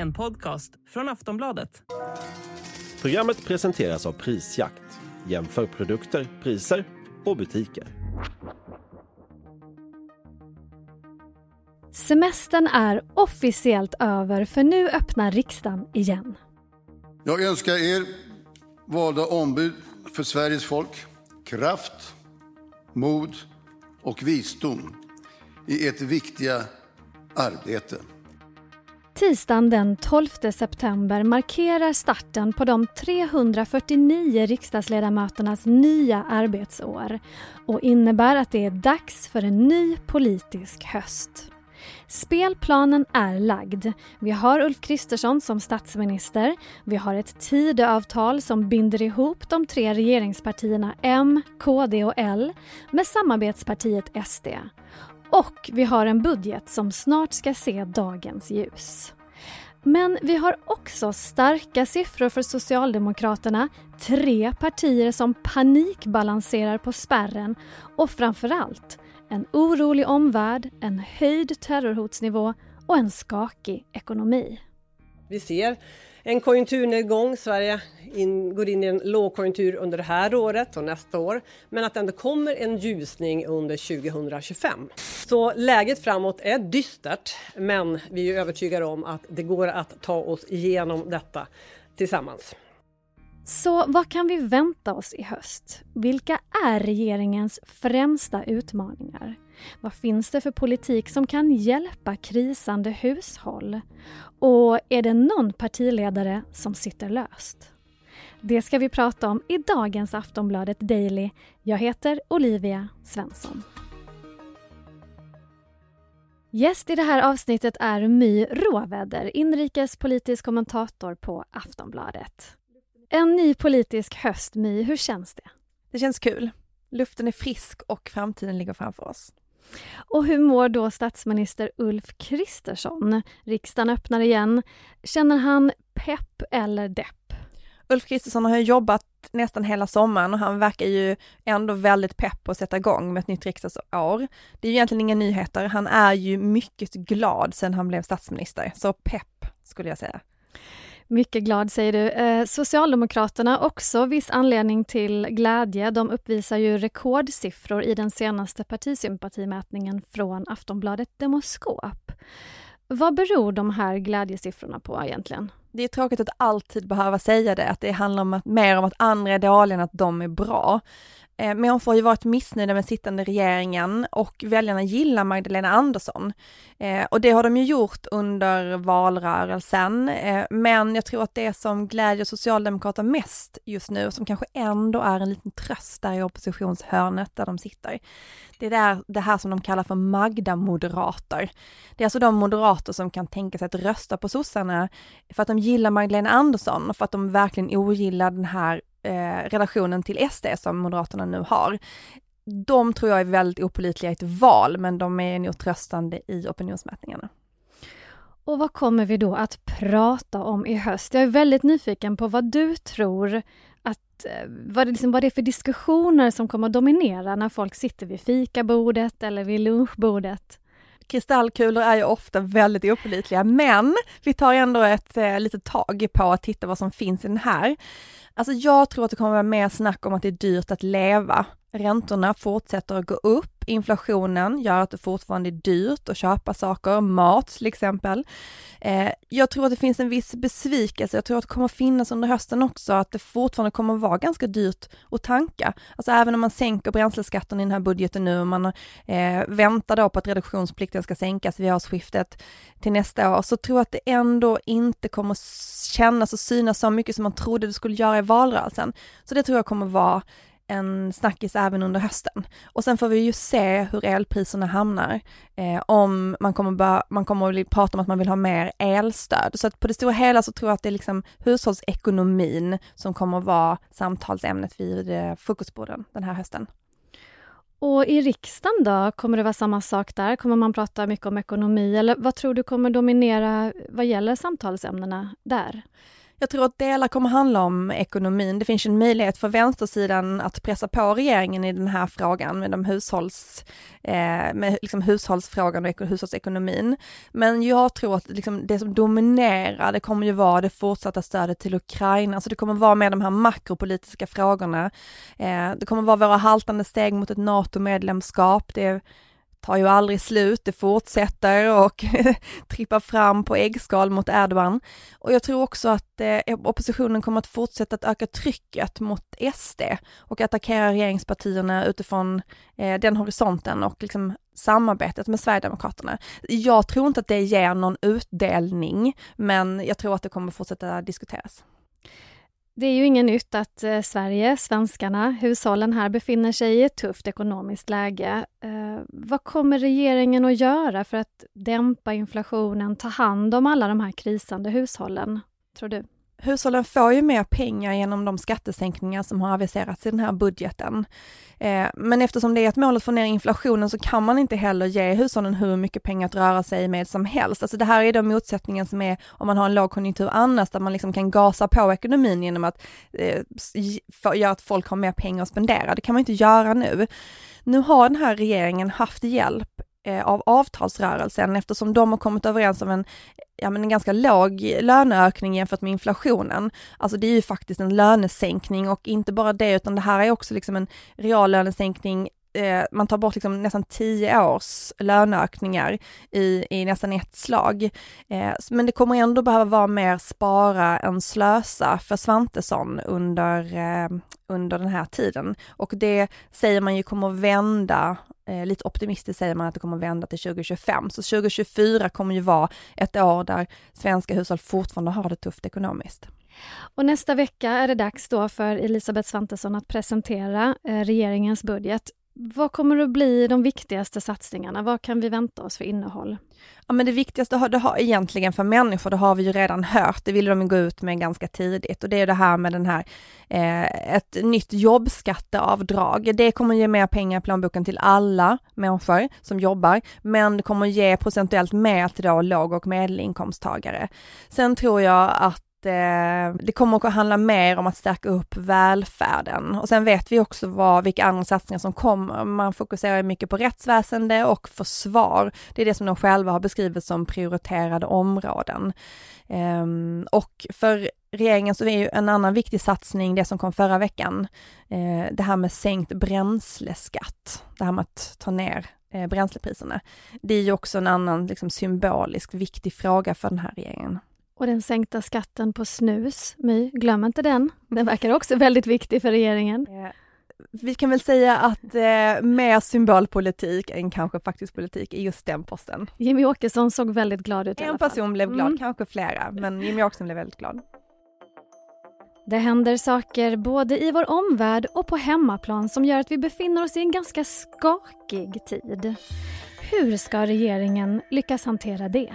En podcast från Aftonbladet. Programmet presenteras av Prisjakt. Jämför produkter, priser och butiker. Semestern är officiellt över för nu öppnar riksdagen igen. Jag önskar er, valda ombud för Sveriges folk, kraft, mod och visdom i ert viktiga arbete. Tisdagen den 12 september markerar starten på de 349 riksdagsledamöternas nya arbetsår och innebär att det är dags för en ny politisk höst. Spelplanen är lagd. Vi har Ulf Kristersson som statsminister. Vi har ett Tidöavtal som binder ihop de tre regeringspartierna M, KD och L med samarbetspartiet SD. Och vi har en budget som snart ska se dagens ljus. Men vi har också starka siffror för Socialdemokraterna, tre partier som panikbalanserar på spärren och framförallt en orolig omvärld, en höjd terrorhotsnivå och en skakig ekonomi. Vi ser en konjunkturnedgång. Sverige in, går in i en lågkonjunktur under det här året och nästa år. Men att det ändå kommer en ljusning under 2025. Så läget framåt är dystert, men vi är övertygade om att det går att ta oss igenom detta tillsammans. Så vad kan vi vänta oss i höst? Vilka är regeringens främsta utmaningar? Vad finns det för politik som kan hjälpa krisande hushåll? Och är det någon partiledare som sitter löst? Det ska vi prata om i dagens Aftonbladet Daily. Jag heter Olivia Svensson. Gäst i det här avsnittet är My Råväder, inrikespolitisk kommentator på Aftonbladet. En ny politisk höst, My. Hur känns det? Det känns kul. Luften är frisk och framtiden ligger framför oss. Och hur mår då statsminister Ulf Kristersson? Riksdagen öppnar igen. Känner han pepp eller depp? Ulf Kristersson har jobbat nästan hela sommaren och han verkar ju ändå väldigt pepp på att sätta igång med ett nytt riksdagsår. Det är ju egentligen inga nyheter. Han är ju mycket glad sedan han blev statsminister, så pepp skulle jag säga. Mycket glad säger du. Eh, Socialdemokraterna också viss anledning till glädje. De uppvisar ju rekordsiffror i den senaste partisympatimätningen från Aftonbladet Demoskop. Vad beror de här glädjesiffrorna på egentligen? Det är tråkigt att alltid behöva säga det, att det handlar om att, mer om att andra är dåliga än att de är bra. Eh, Människor har ju varit missnöjda med sittande regeringen och väljarna gillar Magdalena Andersson. Eh, och det har de ju gjort under valrörelsen. Eh, men jag tror att det som glädjer Socialdemokraterna mest just nu, som kanske ändå är en liten tröst där i oppositionshörnet där de sitter, det är där, det här som de kallar för Magda-moderater. Det är alltså de moderater som kan tänka sig att rösta på sossarna för att de gillar Magdalena Andersson och för att de verkligen ogillar den här eh, relationen till SD som Moderaterna nu har. De tror jag är väldigt opolitliga i ett val, men de är nog tröstande i opinionsmätningarna. Och vad kommer vi då att prata om i höst? Jag är väldigt nyfiken på vad du tror att, eh, vad det, liksom, vad det är för diskussioner som kommer att dominera när folk sitter vid fikabordet eller vid lunchbordet. Kristallkulor är ju ofta väldigt opolitliga, men vi tar ändå ett eh, litet tag på att titta vad som finns i den här. Alltså jag tror att det kommer vara mer snack om att det är dyrt att leva. Räntorna fortsätter att gå upp inflationen gör att det fortfarande är dyrt att köpa saker, mat till exempel. Eh, jag tror att det finns en viss besvikelse, jag tror att det kommer finnas under hösten också, att det fortfarande kommer vara ganska dyrt att tanka. Alltså även om man sänker bränsleskatten i den här budgeten nu och man eh, väntar då på att reduktionsplikten ska sänkas vid årsskiftet till nästa år, så tror jag att det ändå inte kommer kännas och synas så mycket som man trodde det skulle göra i valrörelsen. Så det tror jag kommer vara en snackis även under hösten. Och sen får vi ju se hur elpriserna hamnar. Eh, om man kommer, bör, man kommer att prata om att man vill ha mer elstöd. Så att på det stora hela så tror jag att det är liksom hushållsekonomin som kommer att vara samtalsämnet vid eh, den här hösten. Och i riksdagen då, kommer det vara samma sak där? Kommer man prata mycket om ekonomi eller vad tror du kommer dominera vad gäller samtalsämnena där? Jag tror att delar kommer handla om ekonomin. Det finns en möjlighet för vänstersidan att pressa på regeringen i den här frågan med, de hushålls, eh, med liksom hushållsfrågan och hushållsekonomin. Men jag tror att liksom det som dominerar, det kommer ju vara det fortsatta stödet till Ukraina, så det kommer vara med de här makropolitiska frågorna. Eh, det kommer vara våra haltande steg mot ett NATO-medlemskap. Det tar ju aldrig slut, det fortsätter och trippar fram på äggskal mot Erdogan. Och jag tror också att eh, oppositionen kommer att fortsätta att öka trycket mot SD och attackera regeringspartierna utifrån eh, den horisonten och liksom samarbetet med Sverigedemokraterna. Jag tror inte att det ger någon utdelning, men jag tror att det kommer fortsätta diskuteras. Det är ju inget nytt att eh, Sverige, svenskarna, hushållen här befinner sig i ett tufft ekonomiskt läge. Eh, vad kommer regeringen att göra för att dämpa inflationen, ta hand om alla de här krisande hushållen, tror du? Hushållen får ju mer pengar genom de skattesänkningar som har aviserats i den här budgeten. Eh, men eftersom det är ett mål att få ner inflationen så kan man inte heller ge hushållen hur mycket pengar att röra sig med som helst. Alltså det här är den motsättningen som är om man har en lågkonjunktur annars, där man liksom kan gasa på ekonomin genom att eh, göra att folk har mer pengar att spendera. Det kan man inte göra nu. Nu har den här regeringen haft hjälp Eh, av avtalsrörelsen eftersom de har kommit överens om en ja, men en ganska låg löneökning jämfört med inflationen. Alltså det är ju faktiskt en lönesänkning och inte bara det utan det här är också liksom en reallönesänkning eh, man tar bort liksom nästan tio års löneökningar i, i nästan ett slag. Eh, men det kommer ändå behöva vara mer spara än slösa för Svantesson under, under den här tiden. Och det säger man ju kommer vända Eh, lite optimistiskt säger man att det kommer vända till 2025, så 2024 kommer ju vara ett år där svenska hushåll fortfarande har det tufft ekonomiskt. Och nästa vecka är det dags då för Elisabeth Svantesson att presentera eh, regeringens budget. Vad kommer att bli de viktigaste satsningarna? Vad kan vi vänta oss för innehåll? Ja men det viktigaste har, det har egentligen för människor, det har vi ju redan hört, det ville de gå ut med ganska tidigt och det är det här med den här, eh, ett nytt jobbskatteavdrag. Det kommer ge mer pengar i plånboken till alla människor som jobbar, men det kommer ge procentuellt mer till då låg och medelinkomsttagare. Sen tror jag att Eh, det kommer att handla mer om att stärka upp välfärden. Och sen vet vi också vad, vilka andra satsningar som kommer. Man fokuserar mycket på rättsväsende och försvar. Det är det som de själva har beskrivit som prioriterade områden. Eh, och för regeringen så är ju en annan viktig satsning det som kom förra veckan. Eh, det här med sänkt bränsleskatt. Det här med att ta ner eh, bränslepriserna. Det är ju också en annan liksom, symbolisk viktig fråga för den här regeringen. Och den sänkta skatten på snus, My, glöm inte den. Den verkar också väldigt viktig för regeringen. Vi kan väl säga att eh, mer symbolpolitik än kanske faktisk politik i just den posten. Jimmy Åkesson såg väldigt glad ut En person blev glad, Mm. kanske flera, men Jimmy Åkesson blev väldigt glad. Det händer saker både i vår omvärld och på hemmaplan som gör att vi befinner oss i en ganska skakig tid. Hur ska regeringen lyckas hantera det?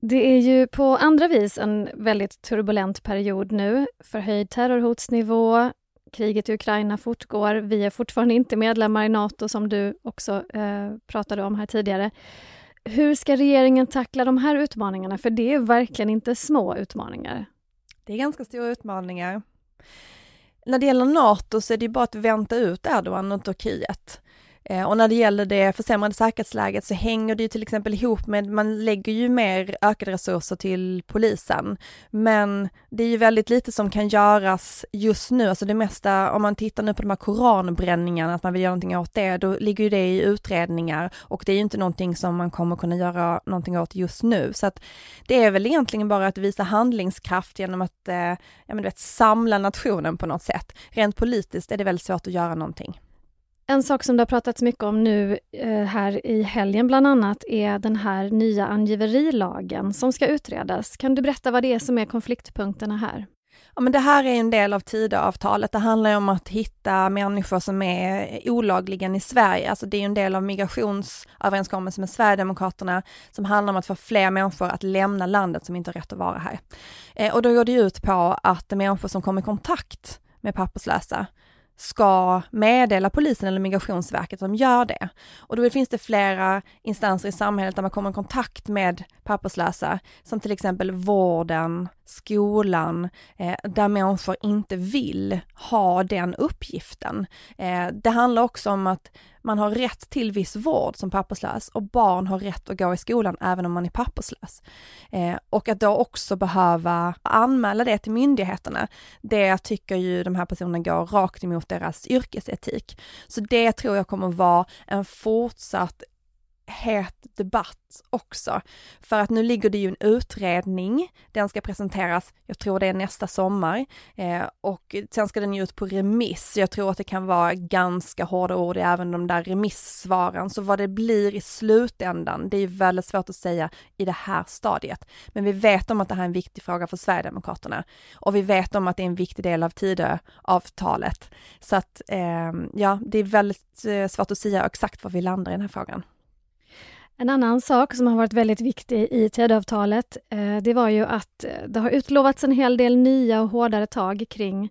Det är ju på andra vis en väldigt turbulent period nu. Förhöjd terrorhotsnivå, kriget i Ukraina fortgår. Vi är fortfarande inte medlemmar i Nato som du också eh, pratade om här tidigare. Hur ska regeringen tackla de här utmaningarna? För det är verkligen inte små utmaningar. Det är ganska stora utmaningar. När det gäller NATO så är det ju bara att vänta ut Erdogan och Turkiet. Eh, och när det gäller det försämrade säkerhetsläget så hänger det ju till exempel ihop med, man lägger ju mer ökade resurser till polisen. Men det är ju väldigt lite som kan göras just nu, alltså det mesta, om man tittar nu på de här koranbränningarna, att man vill göra någonting åt det, då ligger ju det i utredningar och det är ju inte någonting som man kommer kunna göra någonting åt just nu. Så att det är väl egentligen bara att visa handlingskraft genom att, eh, ja men du vet, samla nationen på något sätt. Rent politiskt är det väldigt svårt att göra någonting. En sak som det har pratats mycket om nu eh, här i helgen bland annat är den här nya angiverilagen som ska utredas. Kan du berätta vad det är som är konfliktpunkterna här? Ja, men det här är en del av Tidöavtalet. Det handlar om att hitta människor som är olagligen i Sverige. Alltså det är en del av migrationsöverenskommelsen med Sverigedemokraterna som handlar om att få fler människor att lämna landet som inte har rätt att vara här. Eh, och då går det ut på att människor som kommer i kontakt med papperslösa ska meddela polisen eller migrationsverket att de gör det. Och då finns det flera instanser i samhället där man kommer i kontakt med papperslösa, som till exempel vården, skolan, eh, där människor inte vill ha den uppgiften. Eh, det handlar också om att man har rätt till viss vård som papperslös och barn har rätt att gå i skolan även om man är papperslös. Eh, och att då också behöva anmäla det till myndigheterna, det tycker ju de här personerna går rakt emot deras yrkesetik. Så det tror jag kommer vara en fortsatt het debatt också. För att nu ligger det ju en utredning, den ska presenteras, jag tror det är nästa sommar, eh, och sen ska den ju ut på remiss. Jag tror att det kan vara ganska hårda ord i även de där remissvaren, så vad det blir i slutändan, det är ju väldigt svårt att säga i det här stadiet. Men vi vet om att det här är en viktig fråga för Sverigedemokraterna och vi vet om att det är en viktig del av Tidöavtalet. Så att eh, ja, det är väldigt eh, svårt att säga exakt var vi landar i den här frågan. En annan sak som har varit väldigt viktig i Tidöavtalet, eh, det var ju att eh, det har utlovats en hel del nya och hårdare tag kring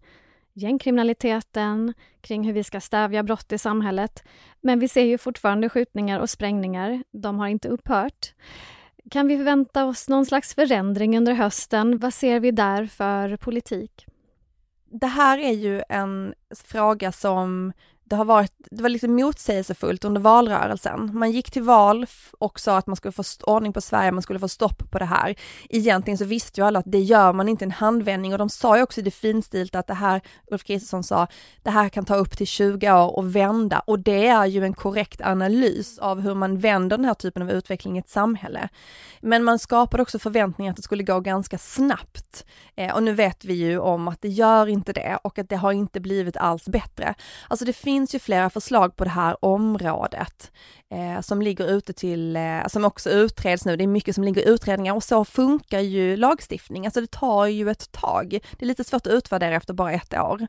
gängkriminaliteten, kring hur vi ska stävja brott i samhället. Men vi ser ju fortfarande skjutningar och sprängningar. De har inte upphört. Kan vi förvänta oss någon slags förändring under hösten? Vad ser vi där för politik? Det här är ju en fråga som det har varit, det var liksom motsägelsefullt under valrörelsen. Man gick till val och sa att man skulle få ordning på Sverige, man skulle få stopp på det här. Egentligen så visste ju alla att det gör man inte en handvändning och de sa ju också i det finstilta att det här, Ulf Kristersson sa, det här kan ta upp till 20 år och vända och det är ju en korrekt analys av hur man vänder den här typen av utveckling i ett samhälle. Men man skapade också förväntningar att det skulle gå ganska snabbt. Eh, och nu vet vi ju om att det gör inte det och att det har inte blivit alls bättre. Alltså det finns finns ju flera förslag på det här området eh, som ligger ute till, eh, som också utreds nu. Det är mycket som ligger i utredningar och så funkar ju lagstiftning. Alltså det tar ju ett tag. Det är lite svårt att utvärdera efter bara ett år.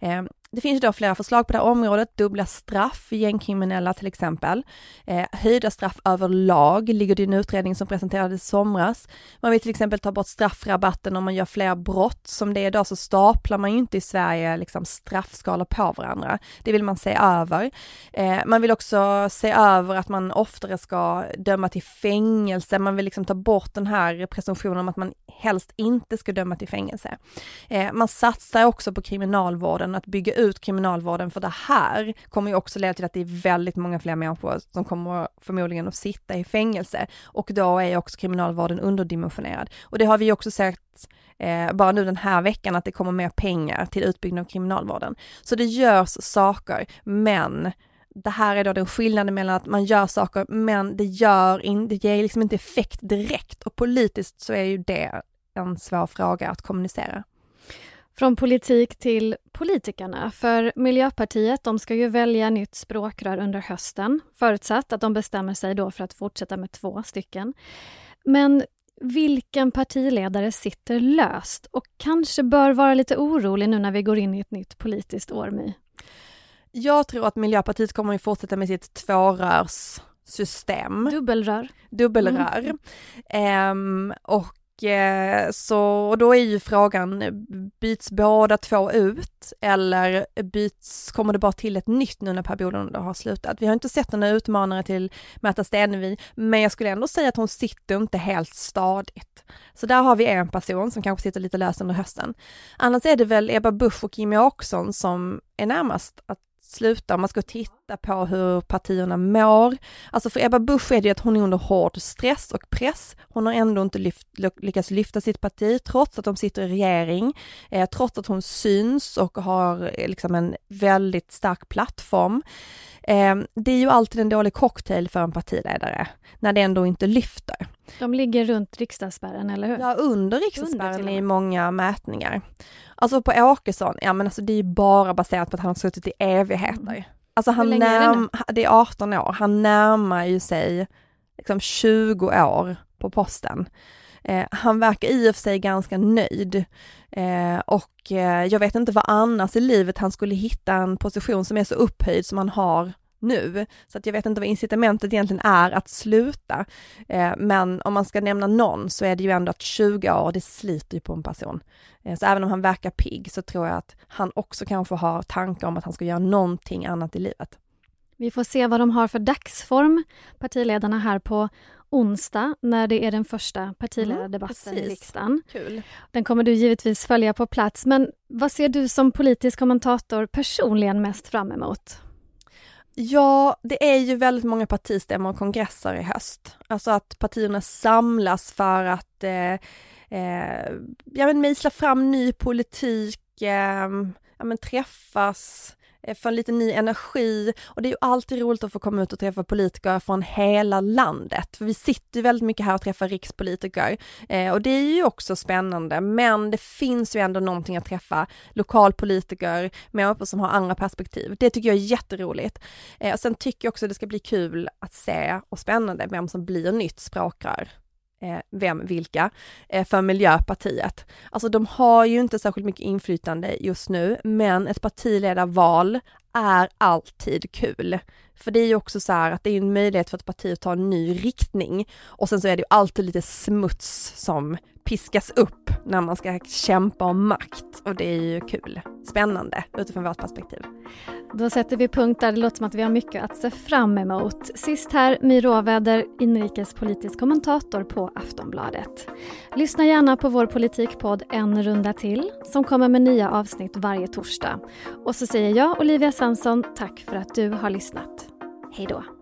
Eh, det finns då flera förslag på det här området, dubbla straff för gängkriminella till exempel. Eh, höjda straff överlag ligger det i en utredning som presenterades i somras. Man vill till exempel ta bort straffrabatten om man gör fler brott. Som det är idag så staplar man ju inte i Sverige liksom straffskalor på varandra. Det vill man se över. Eh, man vill också se över att man oftare ska döma till fängelse. Man vill liksom ta bort den här presumtionen om att man helst inte ska döma till fängelse. Eh, man satsar också på kriminalvården, att bygga ut kriminalvården, för det här kommer ju också leda till att det är väldigt många fler människor som kommer förmodligen att sitta i fängelse och då är också kriminalvården underdimensionerad. Och det har vi också sett eh, bara nu den här veckan att det kommer mer pengar till utbyggnad av kriminalvården. Så det görs saker, men det här är då den skillnaden mellan att man gör saker men det gör in, det ger liksom inte effekt direkt och politiskt så är ju det en svår fråga att kommunicera. Från politik till politikerna. För Miljöpartiet de ska ju välja nytt språkrör under hösten, förutsatt att de bestämmer sig då för att fortsätta med två stycken. Men vilken partiledare sitter löst och kanske bör vara lite orolig nu när vi går in i ett nytt politiskt år, My? Jag tror att Miljöpartiet kommer att fortsätta med sitt tvårörssystem. Dubbelrör. Dubbelrör. Mm. Um, och Eh, så, och då är ju frågan, byts båda två ut eller byts, kommer det bara till ett nytt nu när Per Bolund har slutat? Vi har inte sett några utmanare till Märta Stenevi, men jag skulle ändå säga att hon sitter inte helt stadigt. Så där har vi en person som kanske sitter lite lös under hösten. Annars är det väl Ebba Busch och Jimmie Åkesson som är närmast att sluta, man ska titta på hur partierna mår. Alltså för Ebba Busch är det ju att hon är under hård stress och press. Hon har ändå inte lyft, lyckats lyfta sitt parti trots att de sitter i regering, eh, trots att hon syns och har eh, liksom en väldigt stark plattform. Eh, det är ju alltid en dålig cocktail för en partiledare när det ändå inte lyfter. De ligger runt riksdagsspärren, eller hur? Ja, under riksdagsspärren i många mätningar. Alltså på Åkesson, ja men alltså det är ju bara baserat på att han har suttit i evigheter. Mm. Alltså han närm, det, det är 18 år, han närmar ju sig liksom 20 år på posten. Eh, han verkar i och för sig ganska nöjd eh, och eh, jag vet inte vad annars i livet han skulle hitta en position som är så upphöjd som han har nu. Så att jag vet inte vad incitamentet egentligen är att sluta. Eh, men om man ska nämna någon så är det ju ändå att 20 år, det sliter ju på en person. Eh, så även om han verkar pigg så tror jag att han också kanske har tankar om att han ska göra någonting annat i livet. Vi får se vad de har för dagsform, partiledarna här på onsdag när det är den första partiledardebatten mm, i riksdagen. Kul. Den kommer du givetvis följa på plats, men vad ser du som politisk kommentator personligen mest fram emot? Ja, det är ju väldigt många partistämmor och kongresser i höst. Alltså att partierna samlas för att eh, eh, ja, men mejsla fram ny politik, eh, ja, men träffas, få för lite ny energi och det är ju alltid roligt att få komma ut och träffa politiker från hela landet. För vi sitter ju väldigt mycket här och träffar rikspolitiker eh, och det är ju också spännande men det finns ju ändå någonting att träffa lokalpolitiker, människor som har andra perspektiv. Det tycker jag är jätteroligt. Eh, och sen tycker jag också det ska bli kul att se och spännande vem som blir nytt språkrör Eh, vem, vilka, eh, för Miljöpartiet. Alltså de har ju inte särskilt mycket inflytande just nu, men ett partiledarval är alltid kul. För det är ju också så här att det är en möjlighet för ett parti att ta en ny riktning och sen så är det ju alltid lite smuts som piskas upp när man ska kämpa om makt och det är ju kul. Spännande utifrån vårt perspektiv. Då sätter vi punkt där. Det låter som att vi har mycket att se fram emot. Sist här, My Råväder, inrikespolitisk kommentator på Aftonbladet. Lyssna gärna på vår politikpodd En runda till som kommer med nya avsnitt varje torsdag. Och så säger jag, Olivia Svensson, tack för att du har lyssnat. Hej då!